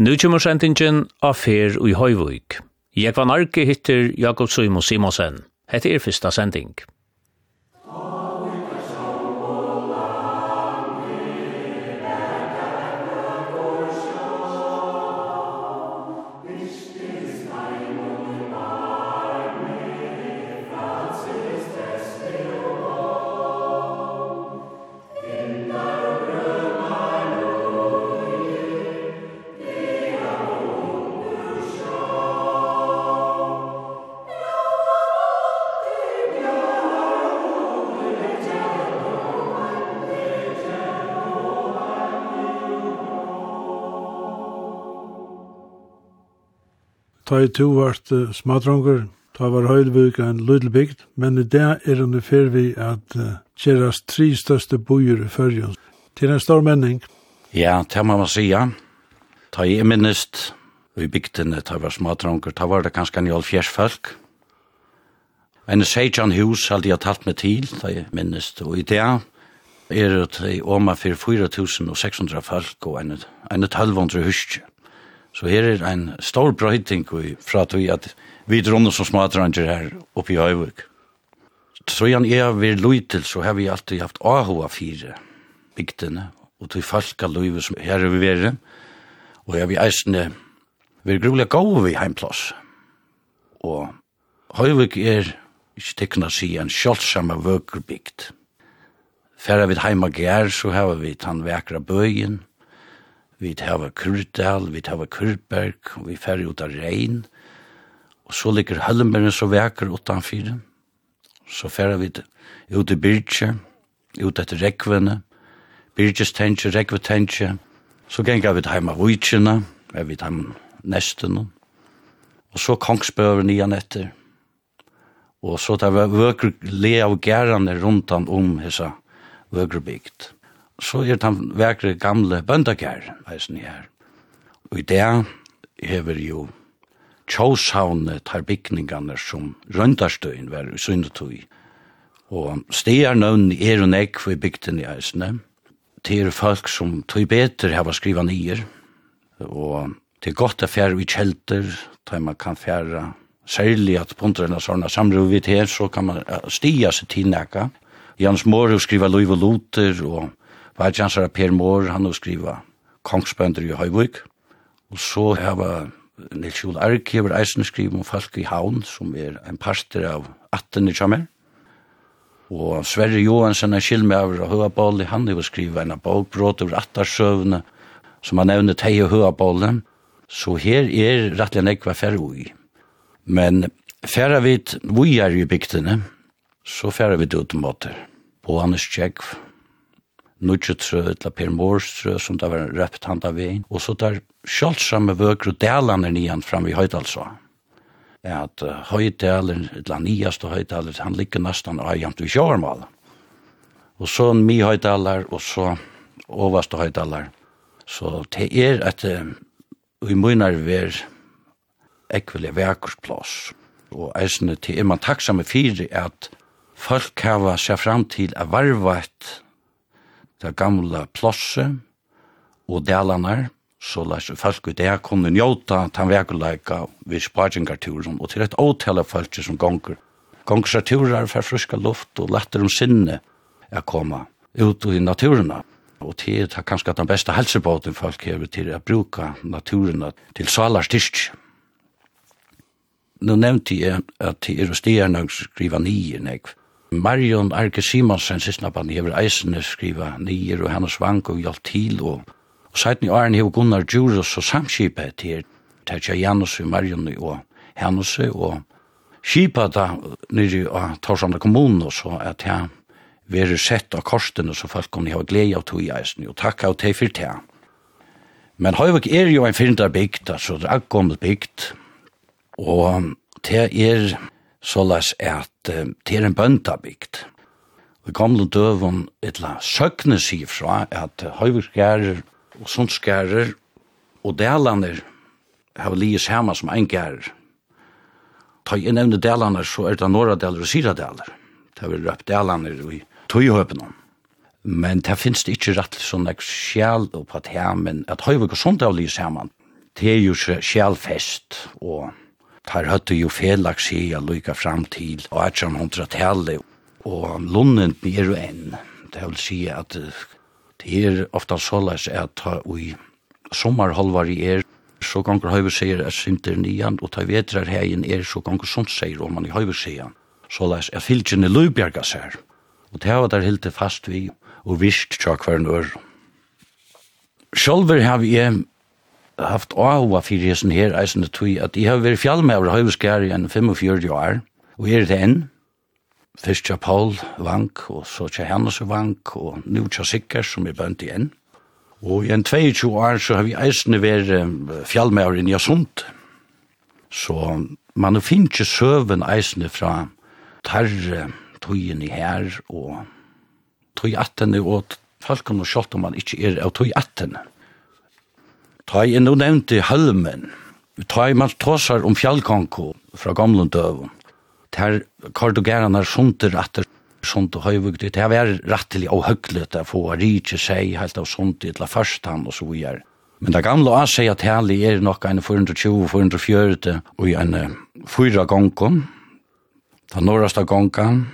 Nu kommer sendingen av fer og i Høyvøk. Jeg var narki hittir Jakob Suimo Simonsen. Hette er fyrsta sending. ta i to vart uh, smadronger, ta var Høylvik en lydelbygd, men i det er han i fer vi at uh, kjeras tre største bojer i fyrjun. Til en stor menning. Ja, det må man sija. Ta i minnest, i bygdene, ta var smadronger, ta var det ganske njål fjers folk. En seitjan hus hadde jeg talt med til, ta i minnest, og i det er det oma fyrir for 4600 folk og en, en 1200 huskje. Så her er ein stor brøyting fra tog at vi dronner som smadranger her oppe i Høyvøk. Så igjen jeg vil løy til, så har vi alltid haft AHA fire bygdene, og til falska løyve som her er vi vere, og her vi eisne, vi er grulig gau vi heimplass. Og Høyvøk er, ikke tekna si, en kjoldsam vøkerbygd. Færa vi heima gær, så har vi tan vekra bøyen, vi hava Kurdal, vi hava Kurberg, vi færre ut av Rein, og så ligger Høllenbergen så veker utanfyr, så færre vi ut i Birgje, ut etter Rekvene, Birgjes tenkje, Rekve tenkje, så gengar vi heima Vujtjena, er vi heima Nesten, og så Kongsbøver nian etter, og så tar vi vøker le av gærene rundt om hessa vøkerbygd så er det vekre gamle bøndakær, eisen her. Og i det hever jo tjåshavne tar bygningene som røndarstøyen var i syndetøy. Og stier nøvn er og nekk for bygden i eisene. Til folk som tøy beter hava skriva nyer. Og til godt å fjerde i kjelter, da man kan fjerde særlig at punterna sånne samrøvitt her, så kan man stia seg til nekka. Jans Måre skriva Løyve Loter og Valjansar Per Mår, han har skriva Kongsbønder i Høyvøk, og så hava Nils Jol Ark hever eisen skriva om folk i Havn, som er en parter av 18 i Kjammer, og Sverre Johansen er skilme av Høyabål, han har skriva en bok, bråd over Attarsøvne, som han nevner Tei og Høyabålen, så her er rettelig nekva færre ui. Men færre vi vi er i bygdene, så færre vi det utenbåter, på Anders Tjekv, nødgettrø eller Per Morstrø som det var røpt han av veien. Og så der kjøltsamme vøker og delene nian fram i Høydalsva. At uh, Høydalen, eller niaste Høydalen, han ligger nesten av jamt i Kjørmål. Og så en mi Høydaler, og så overste Høydaler. Så det er at uh, vi munnar ver ekvelig vekersplass. Og eisne til er man takksamme fyrir at folk hava seg fram til a varvat det gamla plosset og delanar, så lær folk ut det kunne njóta tan vekuleika við spargingarturum og til et åtale folk som gonger. Gonger gongur. turer fer friska luft og lættur um sinne er koma ut i naturuna. Og til er kanskje den beste helsebåten folk hever til å bruke naturene til salar styrk. Nå nevnte jeg at det er stierne å skrive nye, nekv. Marion Arke Simonsen, sistnappan, hever eisene skriva nyer, og hennes vank og hjalp til, og, og seiten i åren hever Gunnar Djurus og samskipet til Tertja Janus og Marion og hennes, og skipa da nyrri av Torsanda kommun, og så at jeg veri sett av korsten, og så folk kunne ha glede av tog i eisen, og takk av teg for det Men Høyvik er jo en fyrndar bygd, altså det er akkommet bygd, og det er så las at um, til en bøndabygd. Og i gamle døvun etla søkne sier fra at uh, høyverskærer og sundskærer og delaner har liges samme som en gærer. Ta jeg nevne delaner så er det norra deler og syra deler. Det har vi røpt delaner i tøyhøpene. Men det finnes det ikke rett sånn ek sjæl på at her, men at høyverk og sund er liges hemma. Det er jo sjælfest og Tar høttu jo felag skia lykka fram til 1800-tallet, og lunnen er jo enn. Det vil si at det er ofta såleis at ta ui sommarholvar i er, så ganger høyveseir er sinter nian, og ta vetrar hegin er så ganger sundseir om man i høyveseir. Såleis er fylgjene løybjerga seg, og det var der hilde fast vi, og visst tja hver nøyre. Sjolver har vi haft åhova fyrir hesen her eisende tui at jeg har vært fjall med over høyveskær i en 45 år, og er det enn, først tja Paul Vank, og så tja Hannes Vank, og nu tja Sikker, som er bønt igjen. Og i en 22 år så har vi eisende vært fjallmæver i Njasund. Så man finner ikke søven eisende fra tarre tøyen i her, og tøy attene, og folk kommer sjålt om man ikke er av tøy attene. Ta i nå nevnte Halmen, ta i man tåsar om fjallkanko fra gamle døven. Ter kardogerene sunter etter sunt og høyvugt, det er rettelig og høglet å få rike seg helt av sunt til først han og så videre. Men det gamle å si at herlig er nok en 420-440 og en fyra gongkon, ta norrasta gongkan,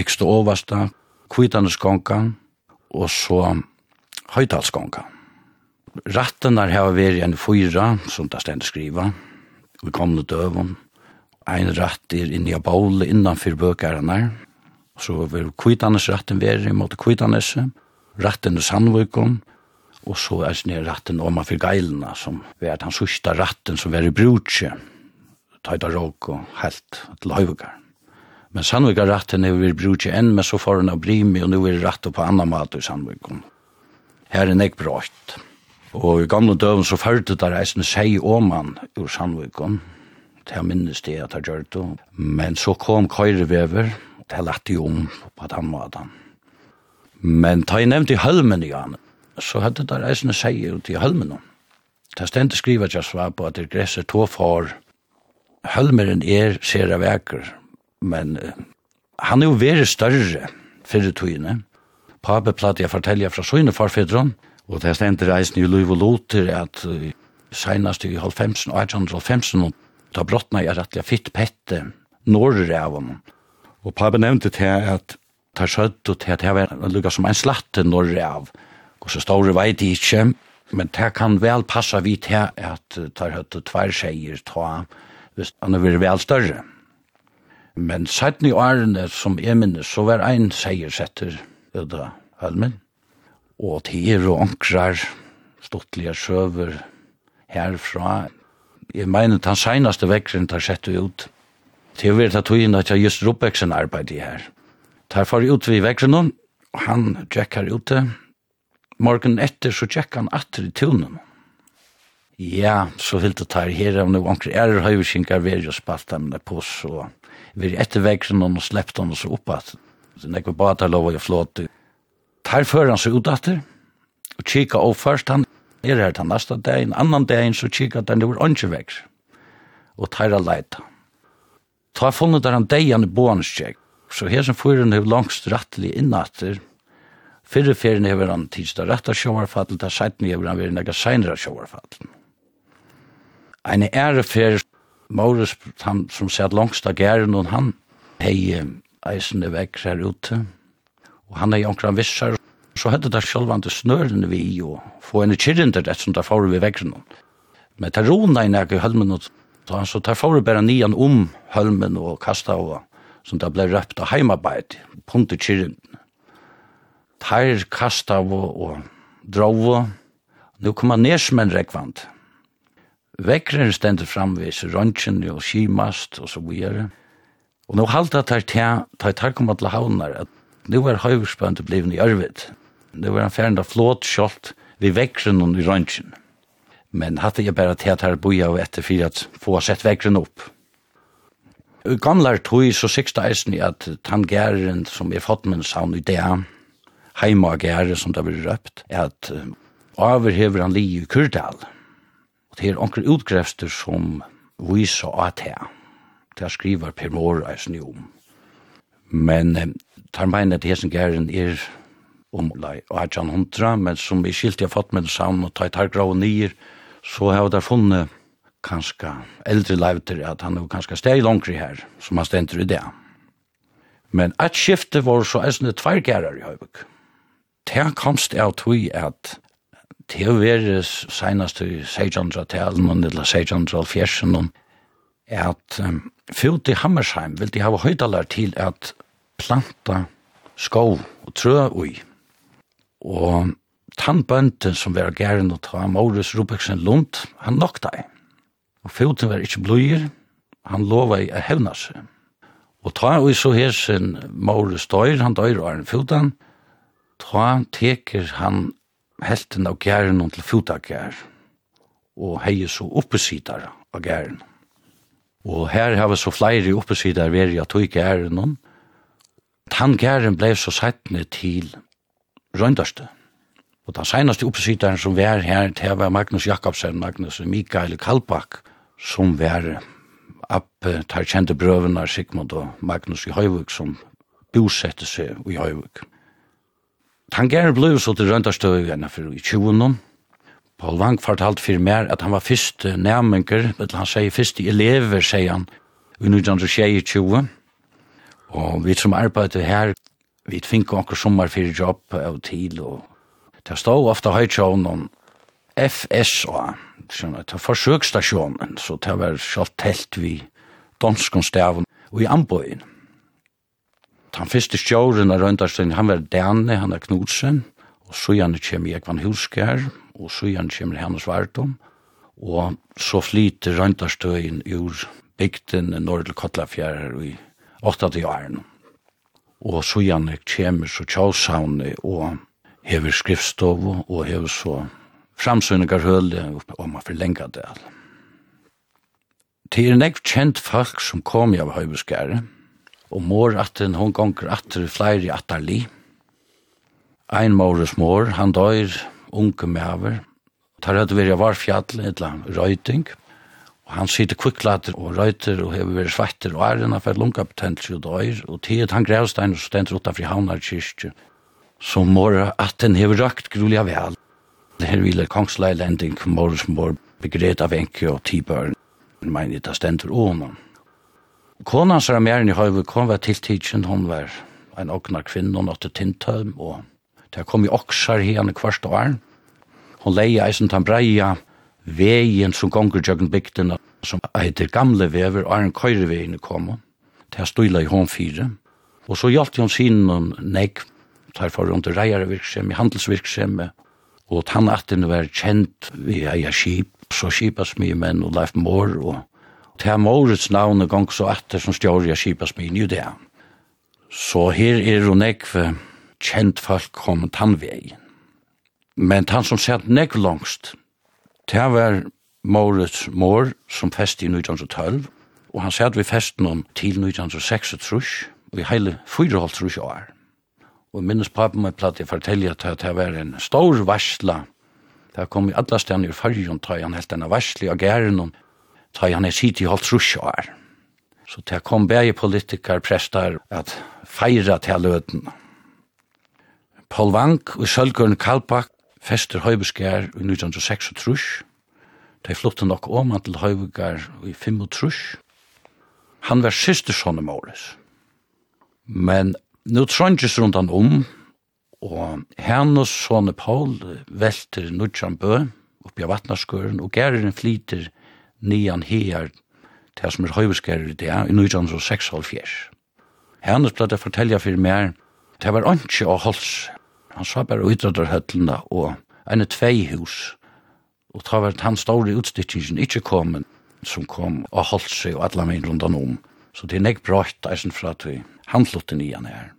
ikste oversta, kvitanes gongkan, og så høytalsgongkan. Rattenar har vært en fyra, som det stendt skriva, vi kom til døven. ein ratt er inni av baule innanfyr bøkarene, så vil kvitannes ratten veri mot kvitannes, ratten er Sandvikon, og så er sinne ratten om av geilina, som er den sørste ratten som veri brutje, tøyda råk og helt til høyvukar. Men Sandvikar ratten er vi brutje enn, men så får han av brimi, og nu er ratten på annan mat i Sandvikon. Her er nek brått. Og i gamle døven så førte der eisen sei oman ur Sandvikon. Det minnes det at jeg gjør det. Men så kom køyrevever, det er lett om på den måten. Men da jeg nevnte i hølmen igjen, så hadde det eisen sei ut i hølmen. Det stendte skriva jeg svar på at det gresser to far. Hølmeren er sere veker, men han er jo veldig større fyrir tøyene. Pape platt jeg forteller fra søgne farfedron, Og det stendte reisen i Løyv og Loter at senast i halvfemsen, 1850, da brottna jeg rettelig fitt pette norr av ham. Og pappa nevnte til at ta skjøtt og til at det var lukka som en slatte norr av. Og så står det veit ikke, men det kan vel passa vi til at ta høtt og tvær seier ta hvis han er vel større. Men 17 i årene som jeg minnes, så var ein ut av Helmen og tider og ankrar, stortlige sjøver herfra. Jeg mener, den seneste vekkeren tar sett ut. Til å være tatt inn at jeg just Rubbeksen arbeidet her. Tar for ut vi vekkeren, og han tjekker ute. Morgen etter så tjekker han atter i tunen. Ja, så vil det ta här om det var Er är höjvinkar vi just spalt dem där på så vi etter vekkeren og släppte han oss uppåt. Så när vi bara tar lov å flåte tar før han seg ut etter, og kika og først, han er her den neste dagen, annan dag, så kika den over åndsje vekk, og tar av leita. Ta funnet der han dagen i boanskjegg, så her som fyren er langst rattelig innatter, fyrre ferien er han tidsdag rettar sjåvarfattel, ta seiten er han veri nega seinra sjåvarfattel. Ein ære fer, Maurus, han som sett langst av gæren, og han hei eisende vekk her ute, og han er i omkran vissar, så hadde det sjølvande snørene vi i, og få en kyrrinder rett som der får vi vekkren. Men det rona i nægge i hølmen, så han så der får vi bare nian om hølmen og kasta av, som det ble røpt av heimarbeid, punter kyrrinden. Teir kasta og, og drove, nu kom han nedsmenn rekvand. Vekkren stender framvis, røntgen og skimast og så videre. Og nå halte jeg til, tar tar kommer til havnar, at Nu var høyverspønt blivin i Ørvid. Nu var han ferdig flåt kjolt vi vekkren og i røntgen. Men hadde jeg bare til at her boja og etter for at få sett vekkren opp. I gamlar tog så siksta eisen i at tangæren som er fått min savn i det, heima gære som det blir røpt, er at overhever han li i Kurdal. Og det er onker utgrefster som viser at her. Det skriver Per Måre eisen jo om. Men tar meina at hesen gæren er om lei og hatjan hundra, men som i skilt jeg fått med det samme og tar tar grau nyer, så har jeg der funnet kanskje eldre leivter at han er kanskje steg langri her, som han stender i det. Men et skifte var så er eisne tvergærar i høybuk. Det komst av tog at det er vært senast i 1600-talen og nidla 1600-talen, at um, fyrd i Hammersheim vil de hava høydalar til at planta skov og trø ui. Og tannbønden som var gæren og ta Maurus Rubiksen Lund, han nokta i. Og foten var ikkje bløyer, han lova i a hevna seg. Og ta ui så her sin Maurus døyr, han døyr og er en ta teker han helten av gæren til til gær og hei så oppesidar av gæren. Og her har vi så flere oppesidar veri at tog gæren og Tann gæren blei så sættne til røyndarste. Og den senaste oppesittaren som var her, det var Magnus Jakobsen, Magnus Mikael Kalbak, som var opp, tar kjente brøvene Sigmund og Magnus i Høyvuk, som bosette seg i Høyvuk. Han gæren blei så til Røndarstøyene for i 20 Paul Wang fortalt for meg at han var først nærmenker, men han sier først elever, sier han, i 1922, Og vi som arbeidde her, vi fikk anker sommer fyrir jobb av tid, og det stod ofte høytjån om FSA, det var forsøkstasjonen, så det var sjalt telt vi danskonstaven og i anbøyen. Den første stjåren av Røndarstein, han var Dane, han er Knudsen, og så gjerne kommer Jekvan Hulskjær, og så gjerne kommer Hennes Vardom, og så flyter Røndarstein ur bygden Nordel Kotlafjær og i åtta til åren. Og så gjerne kommer så tjåsavne og hever skriftstov og hever så framsynningar høle og man forlenga det Det er en ekv kjent folk som kom av høybuskære, og mor at den hon gonger atter flere atterli. Ein mores mor, han døyr unge mever, tar høyde virja var fjall, annet røyting, Og han sitter kviklater og røyter og hever vært svetter og æren av lunga betentelser og døyr. Og tid han grevstein og stent rota fri havnar kyrkje. som mora at den hever røkt grulig av vel. Det her ville kongsleilending morges mor begret av enke og tibørn. Men det stender ånen. Konan som er mer i høyve kom var til tidsen, hon var en åkna kvinne, hon åtte tintøm, og det kom i oksar henne kvarst og arn. Hon leia eisen tan breia vegin som gonger jøgn bygdina, som heiter gamle vever, og er en køyrevegin kom, til stuila i hon fire. Og så hjalt hon sin nek, tar for rundt reier virksem, i handelsvirksem, og tann atten var kjent vi eia skip, så skipas mye menn og Leif mor, og til morets navn gong så atter som stjårja skipas mye nye det. Så her er hun ekve kjent folk kom tannvegin. Men han som sett nek langst, Det var Maurits mor som fest i 1912, og han sæt vi fest noen til 1906 trus, og i heile 4,5 trus år. Og minnes papen meg platt jeg forteller at det var en stor varsla. Det kom i alla stedene i fargen, ta han helt denne varsli av gæren, og ta han er sitt i halvt trus år. Så det kom begge politikar, prestar, at feira til løten. Paul Wank og Sølgården Kalpak fester Høyberskjær i 1906 trus. De flyttet nok om han til Høyberskjær i 5 trus. Han var siste sånne måles. Men nå trønges rundt han om, og hennes sånne Paul velter Nudjambø oppi av vatnaskøren, og gæren flyter nian her til som er høyveskærer i det, i 1906 Hennes ble det fortelle for meg, det var ikke å holde seg Han sa bare utrødderhøtlene og ene tveihus. Og ta var han store utstikkingen ikke kommet, som kom og holdt seg og alle min rundt om. Så det er nek brått eisen fra til handlutten i han her.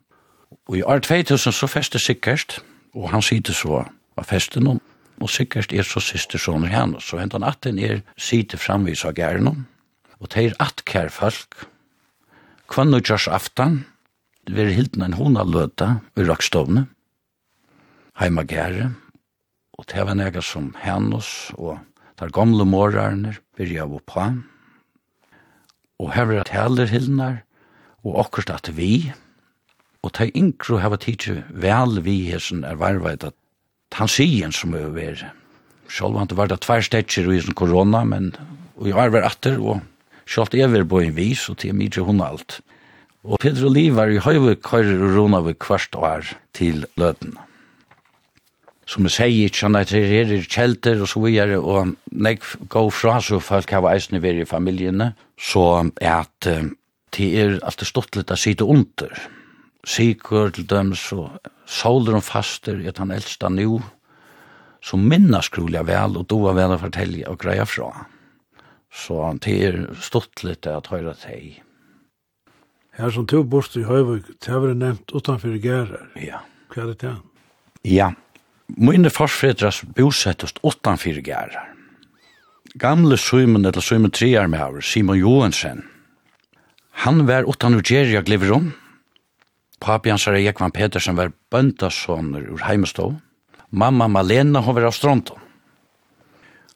Og i år 2000 så feste sikkert, og han sitte så av festen om, og sikkert er så siste sånne henne. Så hentan atten er sitte framvis av gæren og teir attkær folk. Kvann og Josh Aftan, det vil hilden en hona løta i rakstovne, heimagære, og det var nega som hennos og der gamle morrarner byrja av oppa, og her var heller hildnar, og akkurat at vi, og de inkro hava tidsi vel vi hesson er varveit at tansien som er veri. Sjálf han var det tvær stetsjer i korona, men vi har vært atter, og sjálf er vi på en vis, og til mye hun alt. Og Pedro Liv var i høyvik høyre og rona vi kvart år til løtene som jeg sier, ikke sånn at det er kjelter og så videre, og når jeg går fra, så folk har eisene vært i familiene, så er at det er alltid stått litt av sitte under. Sikker til dem, så soler hun faster, at han eldste nå, så minnes skrulig vel, og då var vel å fortelle og greie fra. Så det er stått litt at høyre til. Her som to bort i Høyvøk, det har vært nevnt utenfor gærer. Ja. Hva er det til? Ja, Mine forsfredras bosettast åttan fyrir gærar. Gamle Søymen, eller Søymen Triar med her, Simon Johansen, han var utan ur Gjerja Gliverom. Papi hans er Jekvan Petersen var bøndasåner ur Heimestå. Mamma Malena, hun var av Stronto.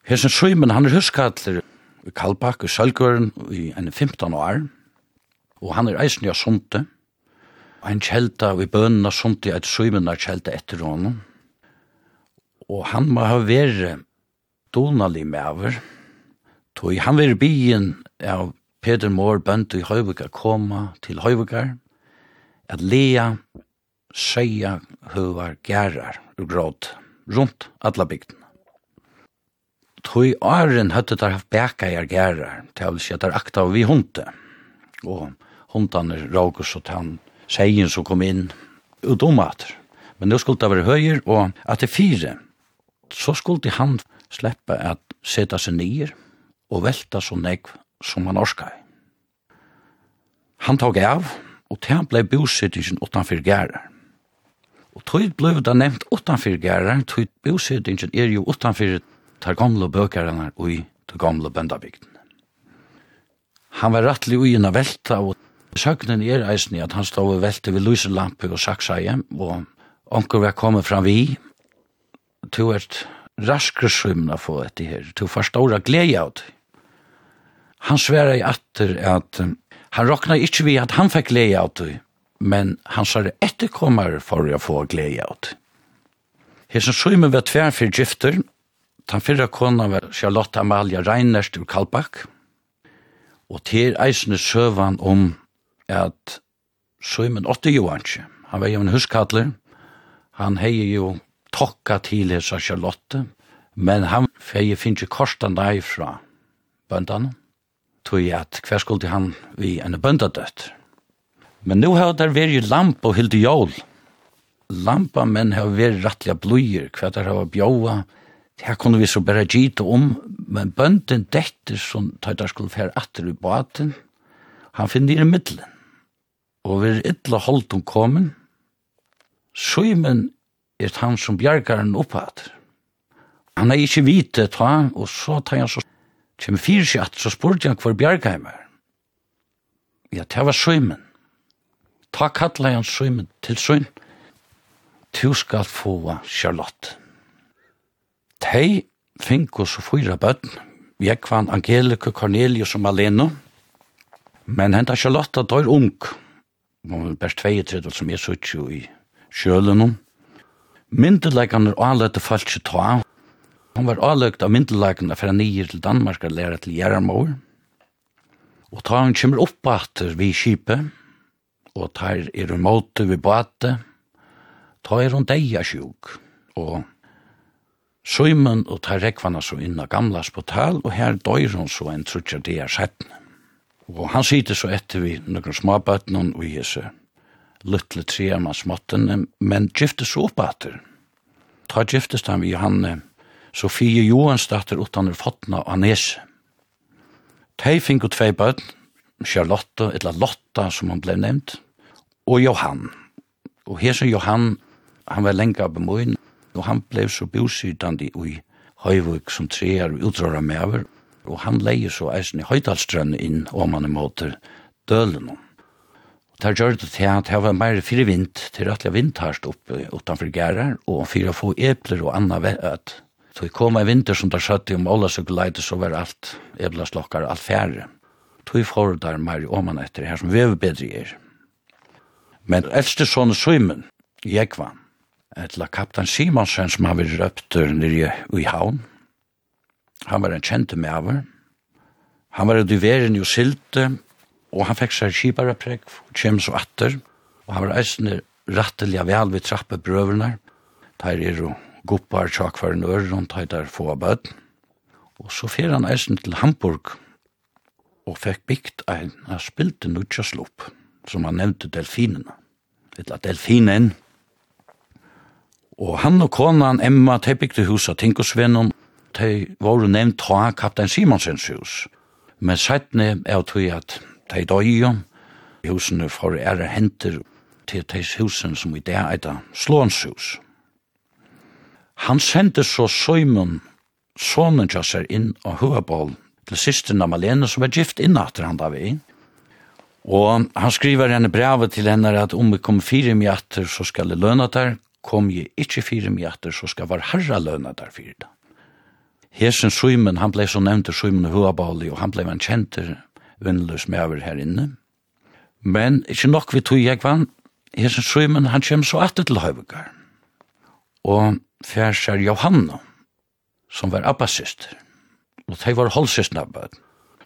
Hesen Søymen, han er huskatler i Kalbakk, i Sølgøren, i en 15 år. Og han er eisen i Asunte. Han kjelta i bønene Asunte, et Søymen er kjelta etter honom og han må ha vært donalig med over, tog han var i byen av Peter Mohr bønt i Høyvika koma til Høyvika. at lea seia høvar gærar og gråd rundt alla bygden. Tog åren høttet der haft bæka i gærar, til å si at der akta vi hunde, og hundene råkes og tann seien som kom inn utomater. Men nå skulle det være høyer, og at det fire så skulle han slippe at seta seg nyer og velta så negv som han orskar. Han tog av, og til han blei bosettingsen utanfyr gærar. Og tog blei det nevnt utanfyr gærar, tog bosettingsen er jo utanfyr tar gamle bøkarene og i tar gamle bøndabygden. Han var rettelig ui en velta, og søknen er eisen i at han stod og velte ved lyselampe og saksa hjem, og onker var kommet fram vi, to ert raskre svimna få etter her, to forstora glede av det. Han sverre i atter at um, han råkna ikke vi at han fikk glede av det, men han sa det etterkommer for å få glede av det. Hesen svimmer var tvær for gifter, den fyrre kona var Charlotte Amalia Reinerst ur Kalbakk, og til eisne søvan om at svimmen åtte jo han ikke. Han var jo en huskatler. Han heier jo tokka til hesa Charlotte, men han feg finn ikke korsta nei fra bøndan, tog at hver skulle han vi en bøndadøtt. Men nu har der vært lamp og hilde jól. Lampa menn har vært rattliga bløyer, hver der har bjóa, det her kunne vi så bare gita om, men bønden dette som tar der skulle fære atter i baten, han finner i middelen. Og vi er ytla holdt om komen, Sjømen er han som bjergar han opphatt. Han er ikke vite ta, og så tar han så kjem fyrir seg at, så spurte han hvor bjergar han var. Ja, det var søymen. Ta kalla han søymen til søyn. Tu skal få Charlotte. Tei fink oss fyra bøtten. Jeg kvann Angelika Cornelius og Maleno. Men henta Charlotte dør ung. Hun var best 32 som er sutt jo i sjølen om. Myndelagan er falt ikke ta. Hun var anløkt av myndelagan for han nye til Danmark og lærer til Gjerramor. Og ta hun kommer opp atter vi kipet, og tar er hun måte vi bate, ta er hun deia sjuk. Og Søymen og tar rekvana så inn av gamla spotal, og her døyr hun så en trutja det er setten. Og han sitter så etter vi noen småbøtten og i hese lytle treer småtten, men giftes opp etter. Ta giftes han vi Johanne Sofie Johansdatter utan ur fotna av Nese. Tei finko tvei bøtt, Charlotte, eller Lotta som han blei nevnt, og Johan. Og hese Johan, han var lenge av bemoen, og han ble så bosydande i Høyvøk som treer utråra med over, og han leier så eisen i Høydalstrønne inn om han er måter dølen. Og der gjør det til at det var mer fire vind, til at jeg vindtarst utenfor gærer, og fire få epler og anna vett. Så vi kom en vinter som der satt i om alle sykkelleite, så var alt eblaslokkar, alt færre. Så vi får der mer om åman etter her som vi er. Men eldste sånne Simon, Jekva, etla kapten Simonsen som har vært røpt nere i havn, han var en kjente med over, han var i duveren i Silte, og han fikk seg kjipare prekk, kjem så atter, og han var eisne rattelige vel ved trappebrøverne, der er jo guppar øre, og der er få bød, og så fer han eisne til Hamburg, og fikk bygd en, han spilte nudjaslopp, som han nevnte delfinene, eller delfinen, og han og konan Emma, de bygde huset Tinkosvennen, de var nevnt ta kaptein Simonsens hus, men sættene er tog at de døye, husene for ære henter til de husen som i det er et slånshus. Han sendte så Søymon, sonen til seg inn og Høabål, til systeren av Malene som var gift inn etter han da vi. Og han skriver henne brevet til henne at om vi kommer fire mjatter så skal det løna der, kom jeg ikke fire mjatter så skal var herra løna der fire da. Hesen Søymen, han ble så nevnt til Søymen og Høabål, og han ble en kjenter vennløs medover her inne. Men ikke nok vi tog jeg vann, Hesen Strøymen, han kommer så etter til Høyvøkker. Og færser Johanna, som var Abba-syster. Og de var holdsystene Abba.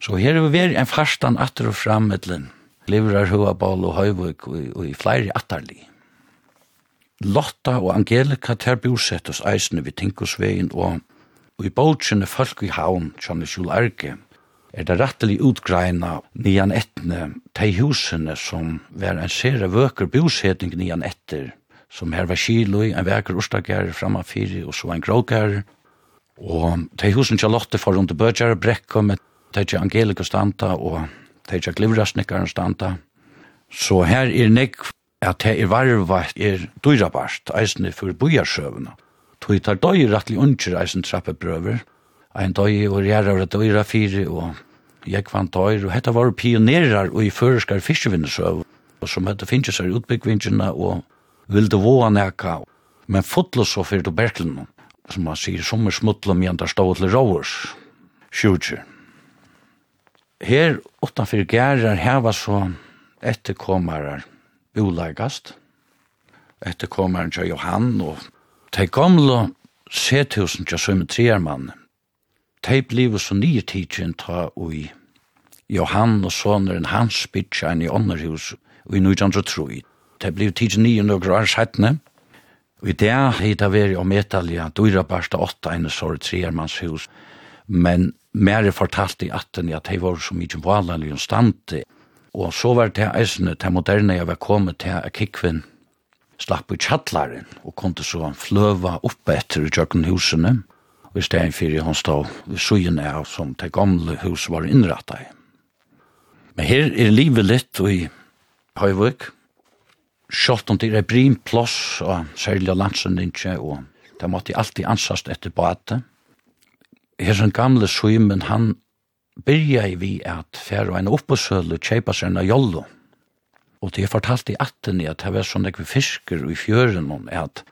Så her er vi vært en farstan atter og fram mittlen. Livrar Høyabal og høyvuk og, i flere atterli. Lotta og Angelika ter bosett hos eisene vid Tinkosvegen og, og i bolsjene folk i havn, Kjønne Kjul Erge, er det rettelig utgreina nian etne de husene som var en sere vøker bosetning nian etter, som her var kiloi, en veker orsdager framme fire, og så en gråker, og de husene til lotte for rundt bøtjer brekka med de angelika standa og de ikke glivrasnikkaren standa. Så her er nek at det er varva er dyrabart, eisne for bojarsøvna. Tog tar døy rettelig unger eisen trappebrøver, og ein døy og gjerra og døyra fire og jeg kvann døyr. Og hetta var pionerar og i føreskar fiskevinnesøv og som hette finnes her utbyggvinnsina og vilde våa neka men fotlo så fyrir til berklen som man sier som er smuttla andar stå til rovers sjúdje her utanfyr gjerrar heva så etterkomarar uleigast etterkomarar til Johan og Tei gamle Sethusen til Sømme trier mann de blev så nye tidsin ta ui Johan og soneren hans bytja i ånderhus og i 1903. De blev tidsen nye nøkker år settene, og i det heit av veri om etalja dyra barsta åtta enn sår treermannshus, men mer er fortalt i atten at de var så mykje valanlig og stante, og så var det eisene til moderne jeg var kommet til at kikvinn slapp ut tjallaren og kom til så fløva oppe etter i tjøkken husene, og i stedet for han stod ved søyen av som det gamle hus var innrettet. Men her er livet litt i Høyvøk, Sjalt om det er brin plåss og særlig landsen ikke, og det måtte alltid ansast etter bate. Her som gamle Søymen, han byrja i vi at fer og en oppåsøle kjeipa seg en jollo. Og det er fortalt i atten i at det var sånn ekvi fisker i fjøren om at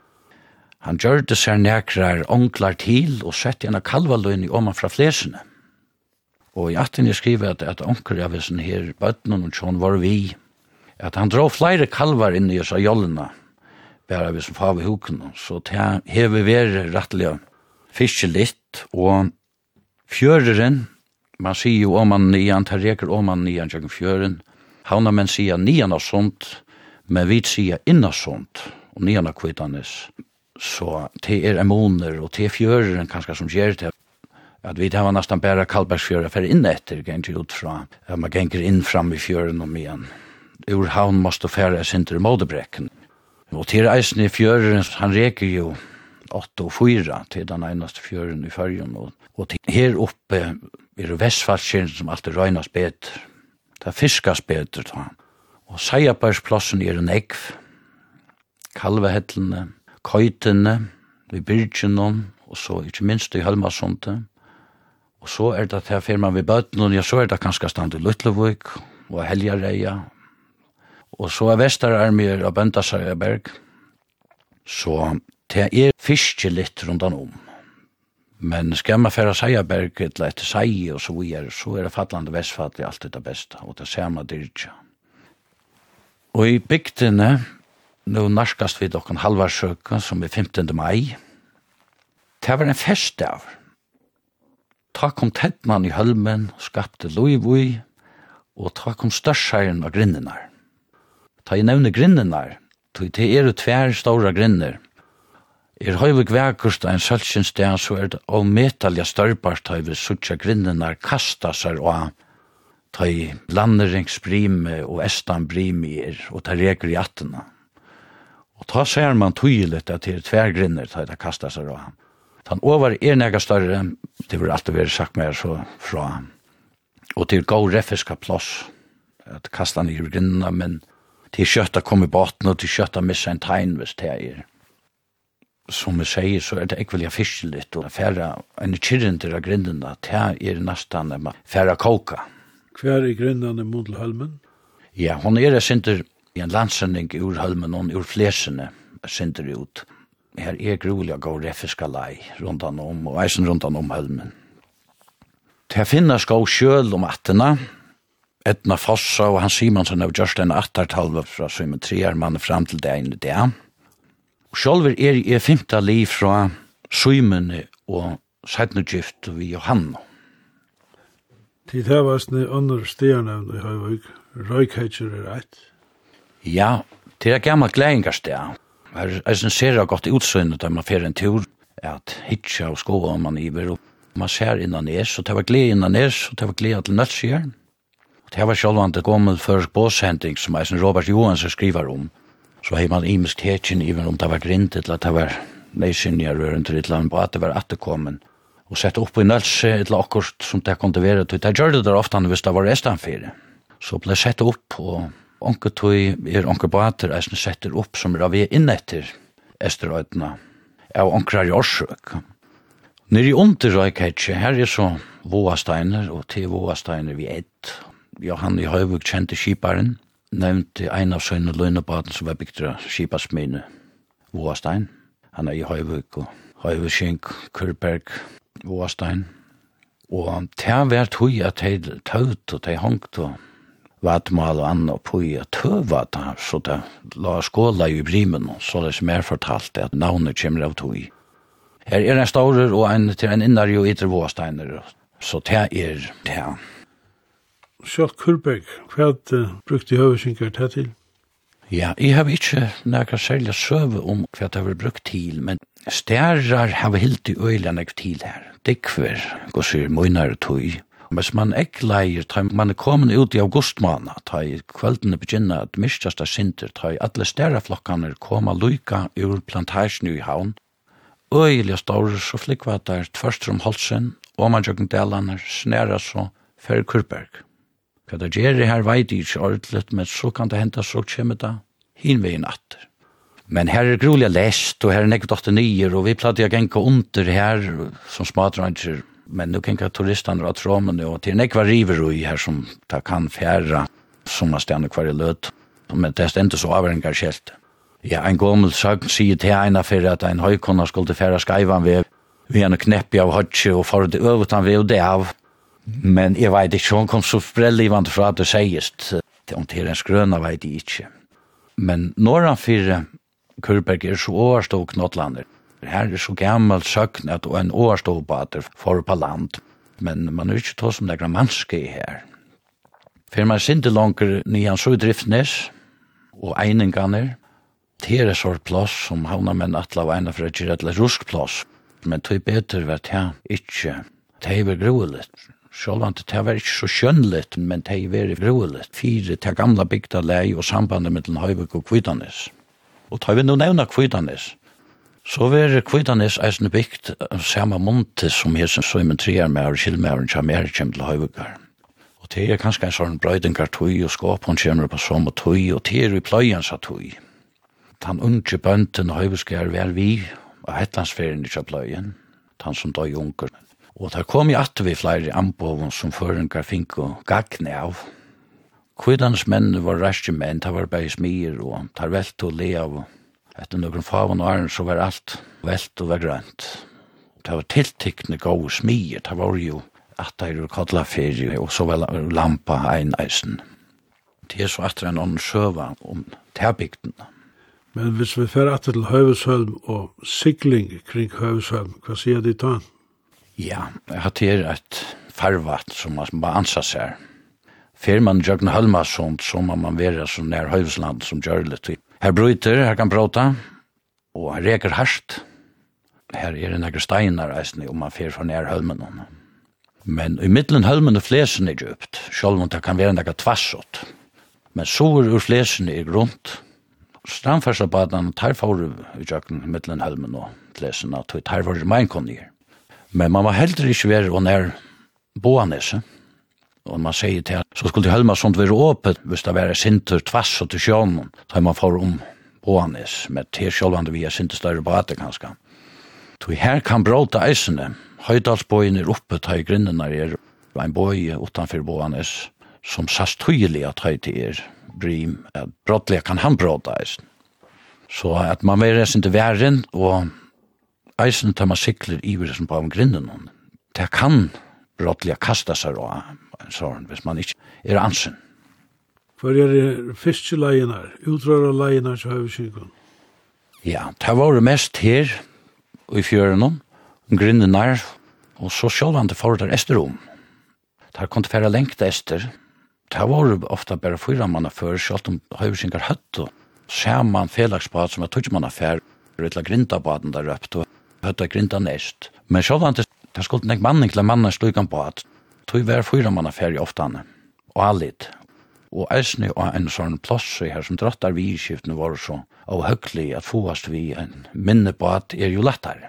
Han gjørte seg nekrar onklar til og sett gjerne kalvaløyn i oman fra flesene. Og i atten jeg skriver at, at onker av hesen her, bøtnen og sånn var vi, at han drar flere kalvar inn i oss av jollene, bare vi som far i huken, så det hever vi rettelig fiske litt, og fjøreren, man sier jo om man nian, tar reker om man nian tjøkken fjøren, havna men sier nian av sånt, men vi sier innan sånt, og nian av kvittanes. Så det er emoner og det er fjøren kanskje som gjør det. At vi det var nesten bare Kalbergsfjøren for inn etter, ganger ut fra. At man ganger inn fram i fjøren om igjen. Ur havn måste fære sinter i modebrekken. Og til eisen i fjøren, han reker jo 8 og 4 til den eneste fjøren i fyrjen. Og, og til her oppe er det Vestfalskjøren som alltid røynas bedre. Det er fiskas bedre, da. Og Seierbergsplassen er en ekv. Kalvehellene, køytene, i Birgenon, og så ikke minst i Helmasundet. Og så er det til firma ved og ja, så er det kanskje stand i Lutlevøk, og Heljareia. Og så er Vesterarmier av Bøndasarjerberg. Så det er fiske litt rundt om. Men skal man fære Seierberg eller etter Seie og så videre, så er det fattlande vestfattelig alltid det beste, og det ser man dyrt. Og i bygdene, Nå narskast vi dokken halvarsøka, som er 15. mai. Det var en fest av. Ta kom tettmann i hølmen, skapte loivui, og ta kom størseiren av grinnenar. Ta i nevne grinnenar, tog det er tver stora grinner. Er høyvig vekkurst ein sølsins sted, så er det av metalja størpart høyvig suttja grinnenar kasta seg og ta i landeringsbrime og estanbrime er, og ta reker i attena. Og ta ser man tydelig at det er tvergrinner til det kasta seg av ham. Han over er nega større, det vil alltid være sagt mer så fra ham. Og til gå reffiska plåss, at kasta han i grinnene, men til kjøtta kom i båten, og til kjøtta missa en tegn, hvis det er. Som jeg sier, så er det ikke veldig fiskelig, og færre en kyrren til grinnene, det er nesten færre koka. Hver er grinnene mot Halmen? Ja, hon er sinter i en landsending ur Hølmen og ur Flesene synder ut. Her er grulig å gå refiska lei rundt han om, og eisen rundt han om Hølmen. Til jeg finner skå sjøl om attena, Etna Fossa og Hans Simonsen av Gjørstein Attartalva fra Søymen Trearmann fram til det ene det. Sjolver er i femta liv fra Søymene og Sætnergift vi Johanna. Tid hevasne andre stjernevn i Høyvøk, Røykheitjer er rett. Ja, det er gammalt glæingarstea. Her er en sera godt utsøyne da man fer en tur, at hitja og skoa om man iver, og man ser innan nes, og det var gled innan nes, og det var gled til nødsjer. Og det var sjálvan det gommel først båshending som eisen Robert Johansen skriver om, så hei man imisk tekin iver om det var grint, eller at det var neisinja rørende, land, annet, at det var atterkommen, og sett opp i nølse, eller akkurat som det kunne være, det gjør det der ofte hvis det var restanfire. Så ble sett opp, og onke tøy er onke bater eisen setter opp som er av vi inn etter Esterøytene av onkrar i Orsøk. Nere i Unterrøyk hetje, her er så Våasteiner og til Våasteiner vi ett. Johan i Høyvuk kjente skiparen, nevnte ein av sønne løgnebaten som var bygd av skipasmine Våastein. Han er i Høyvuk og Høyvugskink, Kørberg, Våastein. Og det var tøy at de tøyt og de hongt og vatmal og anna på i at tøva da, så det la skåla i brimen, så det som er fortalt at navnet kommer av tog. Her er en staurer og en til en innar jo ytter våsteiner, så det er det. Sjalt Kurberg, hva uh, brukte høvesingar det til? Ja, jeg har ikke nækka særlig søve om hva det har brukt til, men stærrar har hilt i øyla nek til her. Dikver, gosir, møynar tog. Hvis man ikke leier, ta man er kommet ut i augustmåna, ta i kveldene begynner at mistjasta sinter, ta i alle stæraflokkene koma luka ur plantasjen i havn. Øyelig stårer så flikva der tvørst om holsen, og man jøkken delene snæra så fer Kurberg. Hva det gjør her veit ikke ordentligt, men så kan det hente så kommer det hinveien atter. Men her er grulig lest, og her er nekket 89, og vi platt jeg genka under her, som smadranger, Men nu kan jag turisterna dra tråmen och till nekva river i här som ta kan fjärra som har stannat kvar i löt. Men det är inte så avhängig skällt. Ja, en gommel sagt sier til eina fyrir at ein høykona skulle færa skaivan ved vi en kneppi av hodsi og for det øvet han ved det av. Men jeg veit ikke, hon kom så sprellivand fra at det seist, om til en skrøna veit jeg ikke. Men norran fyrir Kurberg er så overstå knottlander, Her er så gammel søkn at en årståbater for på land. Men man er ikke tog som negra mannske her. For man sindi langer nyan så driftnes og eininganer. Det er sort plass som havna menn atla og eina for et rusk plass. Men tog betur var det ikke. Det er grueligt. Sjålvant, det var ikke så skjønnligt, men det var grueligt. Fire, til gamla bygda lei og sambandet mellom Høyvik og Kvidanes. Og tar vi nå nevna Kvidanes, Så var det Kvidanes eisen bygd samme måned som jeg som så i min Trier med og Kjellmæren som er kjem til høyvukar. Og det er kanskje en sånn brøydingar tøy og skåp hun kommer på som og tøy og det er i pløyen sa tøy. Den unge bønden Høyvøkker var vi og hettlandsferien i pløyen, den som døy unger. Og der kom jeg at vi flere anboven som føringar fink og gagne av. Kvidans menn var ræstje menn, det var bare smir og tar velt og le av og etter noen faven og æren så var alt velt og var grønt. Det var tiltikkende gode smier, det var jo at det er kodla ferie, og så var lampa eineisen. Det er så at det er noen søva om terbygdene. Men hvis vi fer atter til Høvesholm og sikling kring Høvesholm, hva sier de da? Ja, jeg har til et farvatt som man bare anser seg. Fer man Jørgen Halmarsson, så må man være så nær Høvesland som gjør det Her bryter, her kan bråta, og her reker harsht. Her er det nekker steinar eisne, om man fer fra nær hølmen. Men i middelen hølmen er flesen er djupt, sjálf om det kan være nekker tvassot. Men så er ur flesen er grunt. Strandfarsabadan tar for i tjøkken i middelen hølmen og flesen, og tar for i meinkonnir. Men man var heller ikke være og nær boanese, Og man sier til at så skulle Helmarsund være åpent hvis det var sinter tvass og til sjånen, da man får om Boanes, med til sjålvande vi er sinter større på at kanskje. Så her kan bråta eisene. Høydalsbøyen er oppe, ta i er en bøy utanfor Boanes, som sast tydelig at høy til er brim, at brottelig kan han bråta eisen. Så at man vil eisen til væren, og eisen tar man sikler iver som på om grinden. Det kan brottelig kasta seg og en sånn, hvis man ikke er ansen. Hvor er det første leiene her? Utrøra leiene her, så har vi sikkert. Ja, det var det mest her, i fjøren, om grinden her, og så selv han til forrige Esterom. Det kom til færre lengt Ester. Det var det ofte bare fyra mann før, selv om høyvsingar høtt, og ser man felagsbad som er tog man affær, rutla grindabaden der røpt, og høtta grinda nest. Men sjølv han til, det skulle nek manning til mannen er slugan på at tog vær fyra manna ferie oftan, og allit. Og eisne og en sånn plass her som drattar vi i skiftene var så av høglig at fåast vi en minne på at er jo lettar.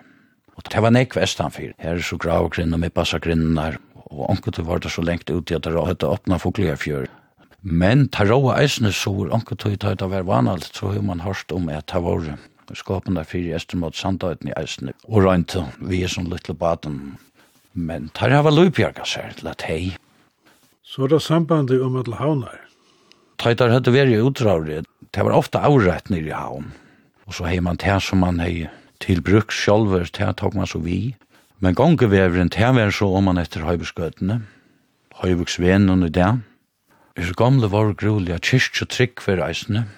Og det var nek vestan fyr. Her er så gravgrinn og middbassagrinnar, og onket var det så lengt ut i at det hadde åpna foglerfjør. Men ta råa eisne så onket tog tog tog var vanalt, så har man hørst om at det var skapende fyrir estermot sandøyden i eisne, og røynt vi er som lytle baden Men tar hava lupjarga seg til at hei. Så er det sambandet om at havnar. Tøytar hadde vært utravri. Det var ofta avrætt nir i havn. Og så hei man det som man hei til bruk sjolver, det tok man så vi. Men gongeveveren, det var så om man etter høybuskøtene, Høybeksvenen i det. I så gamle var grulig at kyrkje trygg for reisene.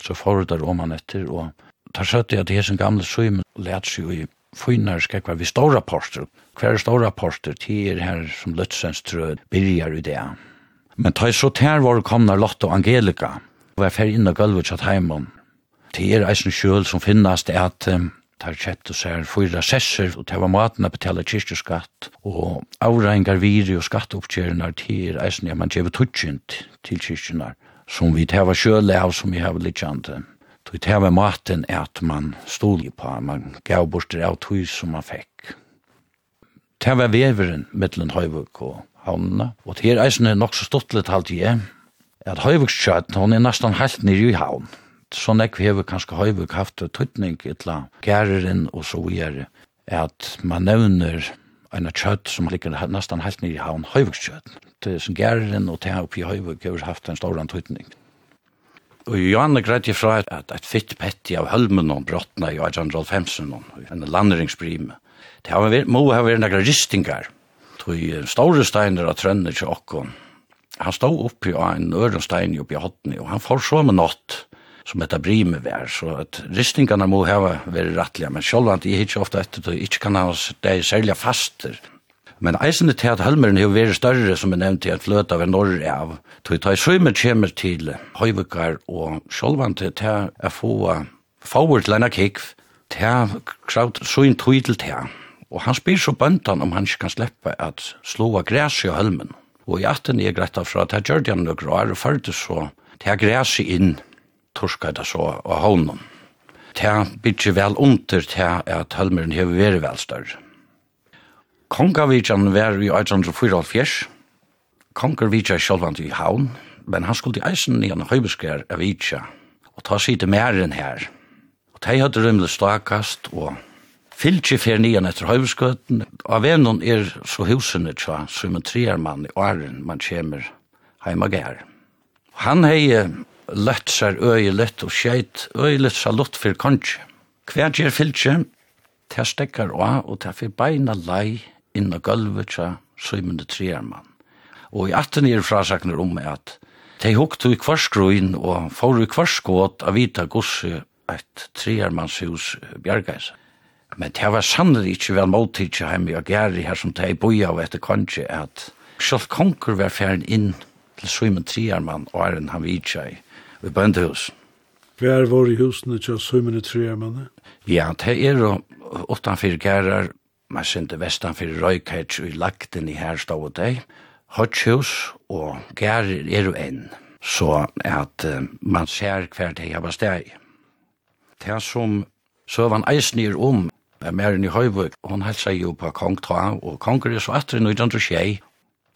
Så forudar om man etter, og tar søtt at hessen gamle søymen lät seg i finnar skal kvar vi stora poster. Kvar stora poster til her som Lutzens trød byrjar i det. Men ta så ter var komna Lotte og Angelika, og jeg fer inn og gulvet satt heimom. Til er eisen kjøl som finnast er at um, tar kjett og ser fyra sesser, og det var maten å betale kyrkjeskatt, og avrengar viri og skatteoppkjerinar til er eisen, ja, man gjev tutsjent til kyrkjenar, som vi tar kjøle av som vi har litt. Så det här med maten är att man stod på, man gav bort det av tog som man fick. Det var veveren mellan Høyvuk og havnene, og det her eisen er nok så stått litt halvt i, at Høyvøkskjøten, hon er nesten helt nere i havn. Så nek vi hever kanskje Høyvuk haft tøytning etla gæreren og så videre, at man nevner en kjøtt som ligger nesten helt nere i havn, Høyvøkskjøten. Det er som gæreren og det her oppi Høyvuk har haft en stor tøytning. Og Johan er greit ifra at et fitt petti av hølmen og brottene i Adjandrolf Hemsen og en landeringsbrime. Det har vært, må ha vært noen ristingar. Tog store steiner av trønner til okkon. Han stod oppi av en ørenstein oppi av hodni, og han får så med nått som etter brime vær, så at ristingarna må ha vært rettlige, men sjálvant jeg hittir ofta etter, det ikke kan ha det særlig faster, Men eisende til at Halmeren har vært større, som jeg nevnte, at fløt av en norr av. Så jeg tar sømmer kommer til Høyvekar og Sjolvante til å få favor til en kikv, til kraut søyn tøy til til. Og han spyr så bøntan om han ikke kan slippe at slå av græs i Halmen. Og i atten er greit av fra, jeg gjør det han noe og er ferdig så til græs inn, torska det så av hånden. Til bygge vel under til at Helmeren har vært vel større. Kongavitjan var i 1844. Kongavitjan sjølvand i haun, men han skulle i eisen i en høybeskær av Vitja, og ta sitte mæren her. Og de hadde rymlet stakast, og fylgje fer nian etter høybeskøten. Av vennen er så husene tja, som en triermann i åren man kjemer heima gær. Han hei lett seg øyelet og skjeit seg lott for kanskje. Hver gjør fylgje, til stekkar og og til for beina lei inn og gulvet tja søymende Trearmann. Og i atten er frasakner om at de hukte i kvarskruin og får i kvarskåt av vita gosse et trearmannshus bjergeis. Men det var sannelig ikke vel måltidse hjemme og gjerri her som de boi av etter kanskje at selv konkur var færen inn til Søymunde Trearmann og er han vidtja i ved bøndehusen. Hver var i husene til Søymunde Trearmann? Ja, det er jo åttanfyr gærar man sinte vestan fyrir røykheits i lagten i her stod deg, hotshus og gærer er jo enn, så at uh, man ser hver det jeg var steg. Det som søvann eisnir om, Mæren i Høyvøk, hun helsa jo på Kong Ta, og konger er så atri nøyden til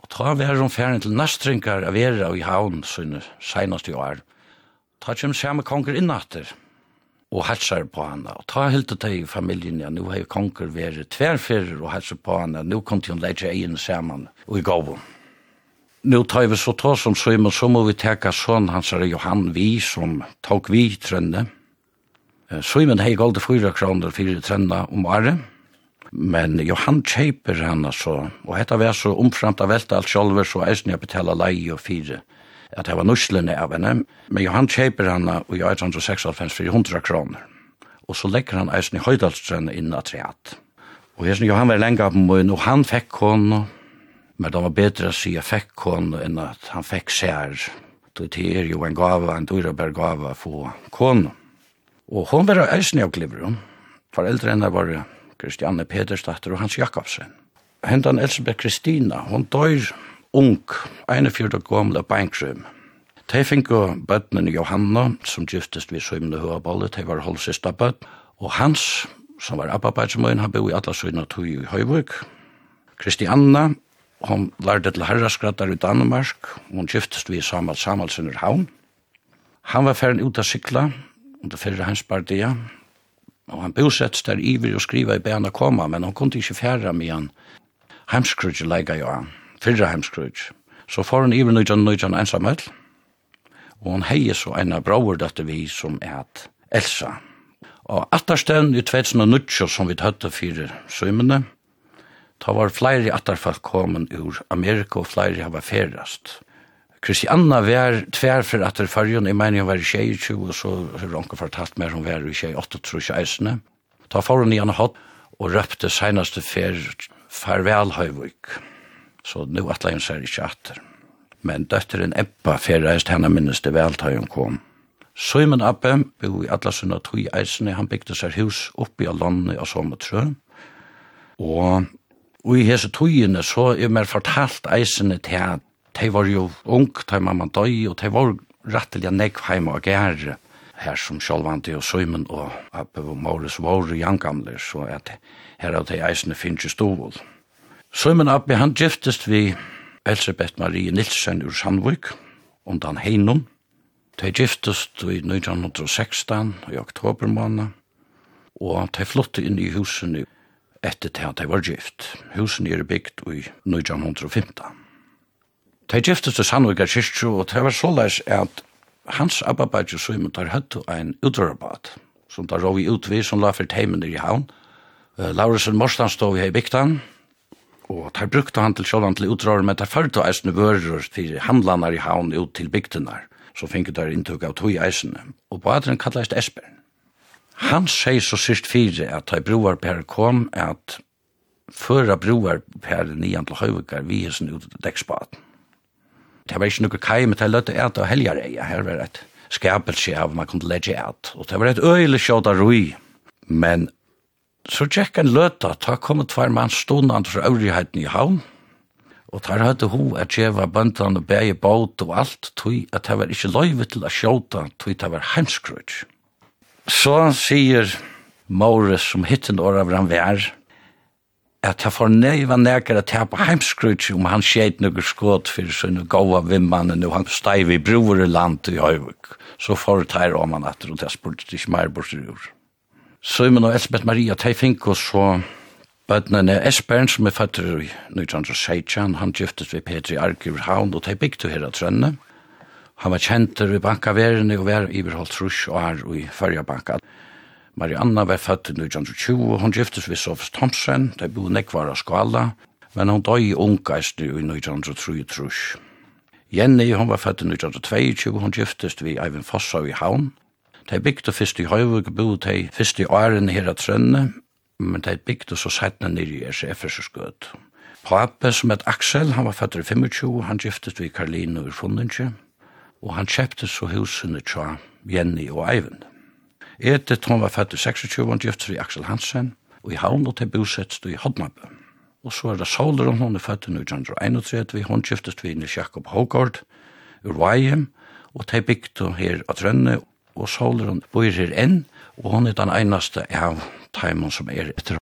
og ta var hun færen til nestringar av vera i havn sånne seinast i år. Ta kjem samme konger innatter, og helsar på henne. Og ta helt og ta i familien, ja, nå har jo konger vært tverferer og helsar på henne, nå kom til hun leidje egen saman og i gav Nå tar vi så ta som så, men så må vi teka sånn hans er Johan Vi som tok vi i trønne. Simon hei galde fyra kroner fyrir trønna om året, men Johan kjeiper henne så, og hetta var så omframt av velta alt sjolver, så eisen jeg betala lei og fire at det var nuslene av henne, men Johan kjeiper henne i 1896 for 100 kroner, og så legger han eisen i Høydalstrønne inn av treat. Og jeg synes Johan var lenge av min, og han fikk henne, men det var bedre å si jeg fikk henne enn at han fikk sær, det er jo en gave, en dyreberg gave for henne. Og hun var eisen av Glibron. Foreldre henne var Kristianne Pedersdatter og Hans Jakobsen. Hentan Elsebeth Kristina, hun døyr ung, 41 gamle beinkrym. De finko bøttene Johanna, som gyftest vi søymne høabolle, de var holdsista bøtt, og hans, som var abbabeidsmøyen, han bo i alla søyna tog i Høyvøk. Kristianna, hon lærde til herraskrattar i Danmark, hon gyftest vi Samal Samalsen i Havn. Han var ferdig ut av sykla, under fyrre hans partia, og han bosets der iver og skriva i bena koma, men hon kunne ikke færa med han. Heimskrudje leika jo han fyrra heimskrøyt. Så får hun iver nøyjan nøyjan ensamhet, og hun heie så eina brauer dette vi som er at Elsa. Og attarstevn i 2009 som vi tøtte fyrir søymene, ta var flere attarfall komen ur Amerika og flere hava ferast. Kristianna var tvær for at det fargen, jeg mener hun var i 22, og så har hun ikke fortalt mer hun var i 28, tror jeg, eisene. Ta foran i henne hatt og røpte seneste fer farvel Høyvøk. Så nu at hun ser ikke atter. Men døtteren Ebba ferreist henne minnes det vel da hun kom. Søymen Abbe bo i alle sunna tog eisene, han bygde seg hus oppi av landet av Sometrø. Og, og i hese togene så er mer fortalt eisene til at de var jo ung, de mamma døy, og de var rettelig nekv heima og gære her som sjálvandi og Søymen og Abbe og Maurus var jo jangamler, så at her av de eisene finnes jo stovål. Søymen Abbe, han giftest vi Elisabeth Marie Nilsen ur Sandvik, undan Heinum. De giftest i 1916 i oktober måned, og de flotte inn i husene etter til at de var gift. Husene er bygd i 1915. De giftest i Sandvik av kyrkju, og det var så leis at hans abbabaji Simon tar høttu ein utrørbad, som tar råg i utvi som la fyrt heimen i havn. Laurusen Morstad stod i hei bygdan, og tar brukte han til sjålan til utrar men tar ført og eisne vører til handlanar i havn ut til bygdenar, så finke der inntuk av tog eisne. og på atren kallast Esper. Han sier så sist fire at tar broar per kom, at føra broar per nian til høyvekar vi hesen ut til deksbaten. Det var ikke noe kai, men det løtte et av helgareia, her var et skapelse av man kunne legge et, og det var et øyelig sjåta rui, men Så tjekk en løta, ta kom et tvær mann stående fra øvrigheten i havn, og tar høyde ho at djeva og bæge båt og alt, tog at det var ikke løyve til å sjåta, tog det var heimskrøyt. Så sier Maures som hittin åra av han vær, at han får neiva nekar til han på heimskrutsi om han skjeit nøkker skåt fyrir sånne gåa vimmanen og han steiv i broer i land i høyvuk. Så får det her om han atter og det spurt ikke mer bort i jord. Søymen og Elspeth Maria, de fikk oss så bøtnene Esbern, som er født i 1916, han giftes ved Petri Arkiv Havn, og de bygde her av Trønne. Han var kjent i bankaverene og var i iverholdt rusk og er i Førjabanka. Marianna var født i 1920, hun giftes ved Sofus Thomsen, de bo nekvar av skala, men hun døg i ungeist i 1923. Jenny, hun var født i 1922, hun giftes ved Eivind Fossa i Havn, De bygde først i Høyvug, bo de først i åren her av Trønne, men de bygde så settene nere i Efesers gød. Pape som het Aksel, han var fatter i 25, han giftet vi Karline ur Fundinje, og han kjøpte så husene tja Jenny og Eivind. Edith, hun var fatter i 26, han giftet vi Aksel Hansen, og i havn og til bosetst i Hodnabø. Og så er det Soleren, hun er fatter i 1931, hun giftet vi Nils Jakob Hågård ur Vajem, og de bygde her av Trønne, og solen bor her enn, og hon er den einaste av taimon som er etter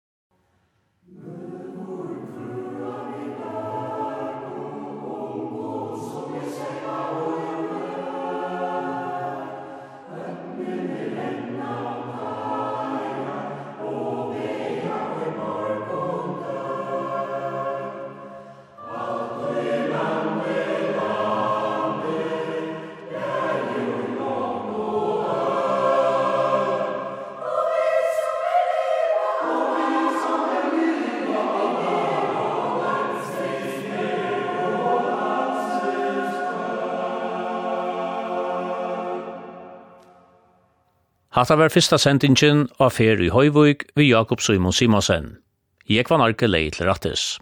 Hatta var fyrsta sendingen av fer i Høyvøyk vi Jakob Simon Simonsen. Jeg var narke leid til rattes.